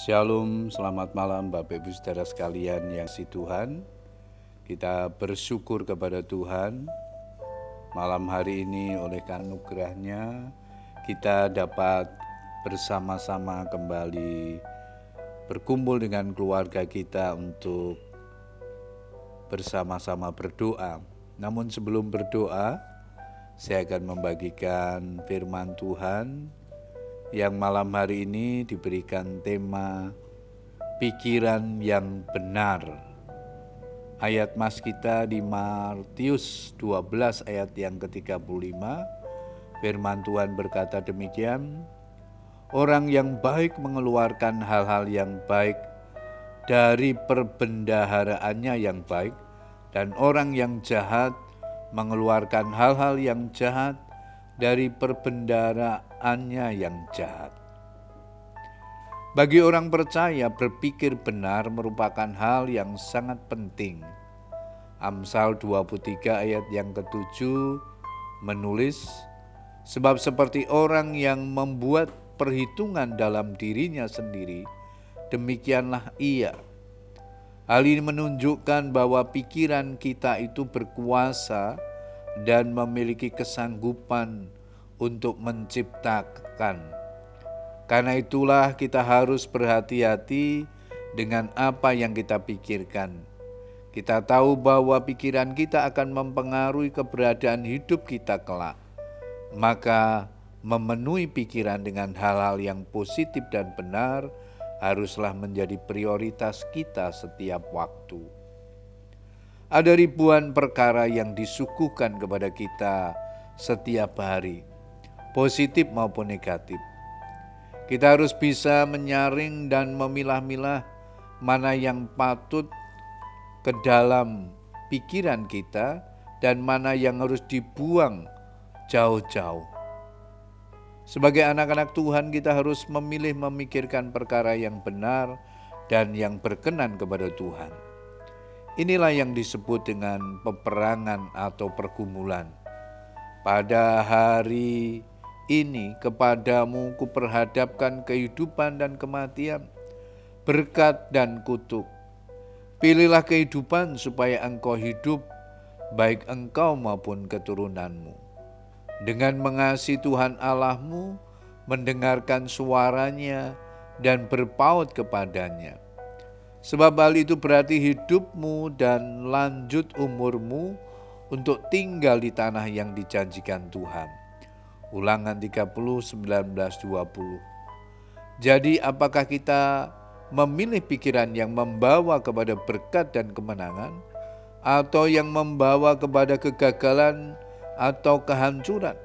Shalom, selamat malam Bapak Ibu Saudara sekalian yang si Tuhan. Kita bersyukur kepada Tuhan malam hari ini oleh anugerahnya kita dapat bersama-sama kembali berkumpul dengan keluarga kita untuk bersama-sama berdoa. Namun sebelum berdoa, saya akan membagikan firman Tuhan yang malam hari ini diberikan tema pikiran yang benar. Ayat mas kita di Matius 12 ayat yang ke-35, firman Tuhan berkata demikian, Orang yang baik mengeluarkan hal-hal yang baik dari perbendaharaannya yang baik, dan orang yang jahat mengeluarkan hal-hal yang jahat dari perbendaraannya yang jahat. Bagi orang percaya, berpikir benar merupakan hal yang sangat penting. Amsal 23 ayat yang ketujuh menulis, Sebab seperti orang yang membuat perhitungan dalam dirinya sendiri, demikianlah ia. Hal ini menunjukkan bahwa pikiran kita itu berkuasa dan memiliki kesanggupan untuk menciptakan. Karena itulah kita harus berhati-hati dengan apa yang kita pikirkan. Kita tahu bahwa pikiran kita akan mempengaruhi keberadaan hidup kita kelak. Maka memenuhi pikiran dengan hal-hal yang positif dan benar haruslah menjadi prioritas kita setiap waktu. Ada ribuan perkara yang disuguhkan kepada kita setiap hari, positif maupun negatif. Kita harus bisa menyaring dan memilah-milah mana yang patut ke dalam pikiran kita dan mana yang harus dibuang jauh-jauh. Sebagai anak-anak Tuhan, kita harus memilih memikirkan perkara yang benar dan yang berkenan kepada Tuhan Inilah yang disebut dengan peperangan atau pergumulan. Pada hari ini kepadamu kuperhadapkan kehidupan dan kematian, berkat dan kutuk. Pilihlah kehidupan supaya engkau hidup, baik engkau maupun keturunanmu. Dengan mengasihi Tuhan Allahmu, mendengarkan suaranya, dan berpaut kepadanya Sebab hal itu berarti hidupmu dan lanjut umurmu untuk tinggal di tanah yang dijanjikan Tuhan. Ulangan 30, 19, 20. Jadi apakah kita memilih pikiran yang membawa kepada berkat dan kemenangan atau yang membawa kepada kegagalan atau kehancuran?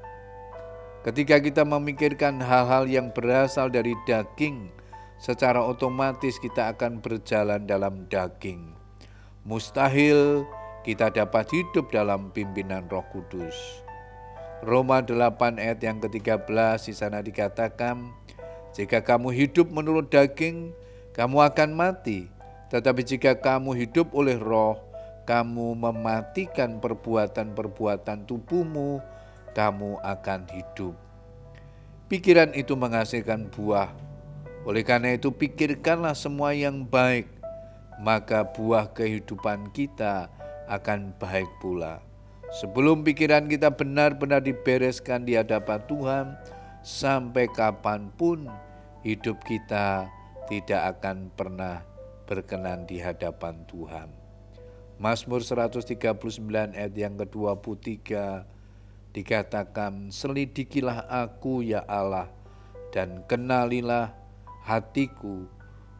Ketika kita memikirkan hal-hal yang berasal dari daging, secara otomatis kita akan berjalan dalam daging. Mustahil kita dapat hidup dalam pimpinan Roh Kudus. Roma 8 ayat yang ke-13 di sana dikatakan, jika kamu hidup menurut daging, kamu akan mati. Tetapi jika kamu hidup oleh roh, kamu mematikan perbuatan-perbuatan tubuhmu, kamu akan hidup. Pikiran itu menghasilkan buah oleh karena itu, pikirkanlah semua yang baik, maka buah kehidupan kita akan baik pula. Sebelum pikiran kita benar-benar dibereskan di hadapan Tuhan, sampai kapan pun hidup kita tidak akan pernah berkenan di hadapan Tuhan. Mazmur 139 ayat yang ke-23 dikatakan, Selidikilah aku ya Allah, dan kenalilah hatiku,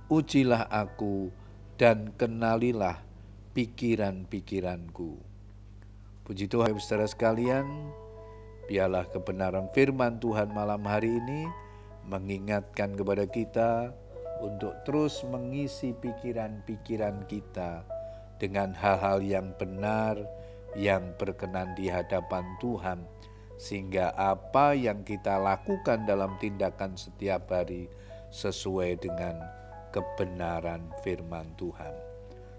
ujilah aku, dan kenalilah pikiran-pikiranku. Puji Tuhan, saudara sekalian, biarlah kebenaran firman Tuhan malam hari ini mengingatkan kepada kita untuk terus mengisi pikiran-pikiran kita dengan hal-hal yang benar, yang berkenan di hadapan Tuhan, sehingga apa yang kita lakukan dalam tindakan setiap hari sesuai dengan kebenaran firman Tuhan.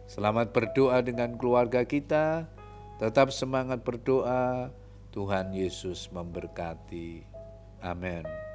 Selamat berdoa dengan keluarga kita, tetap semangat berdoa. Tuhan Yesus memberkati. Amin.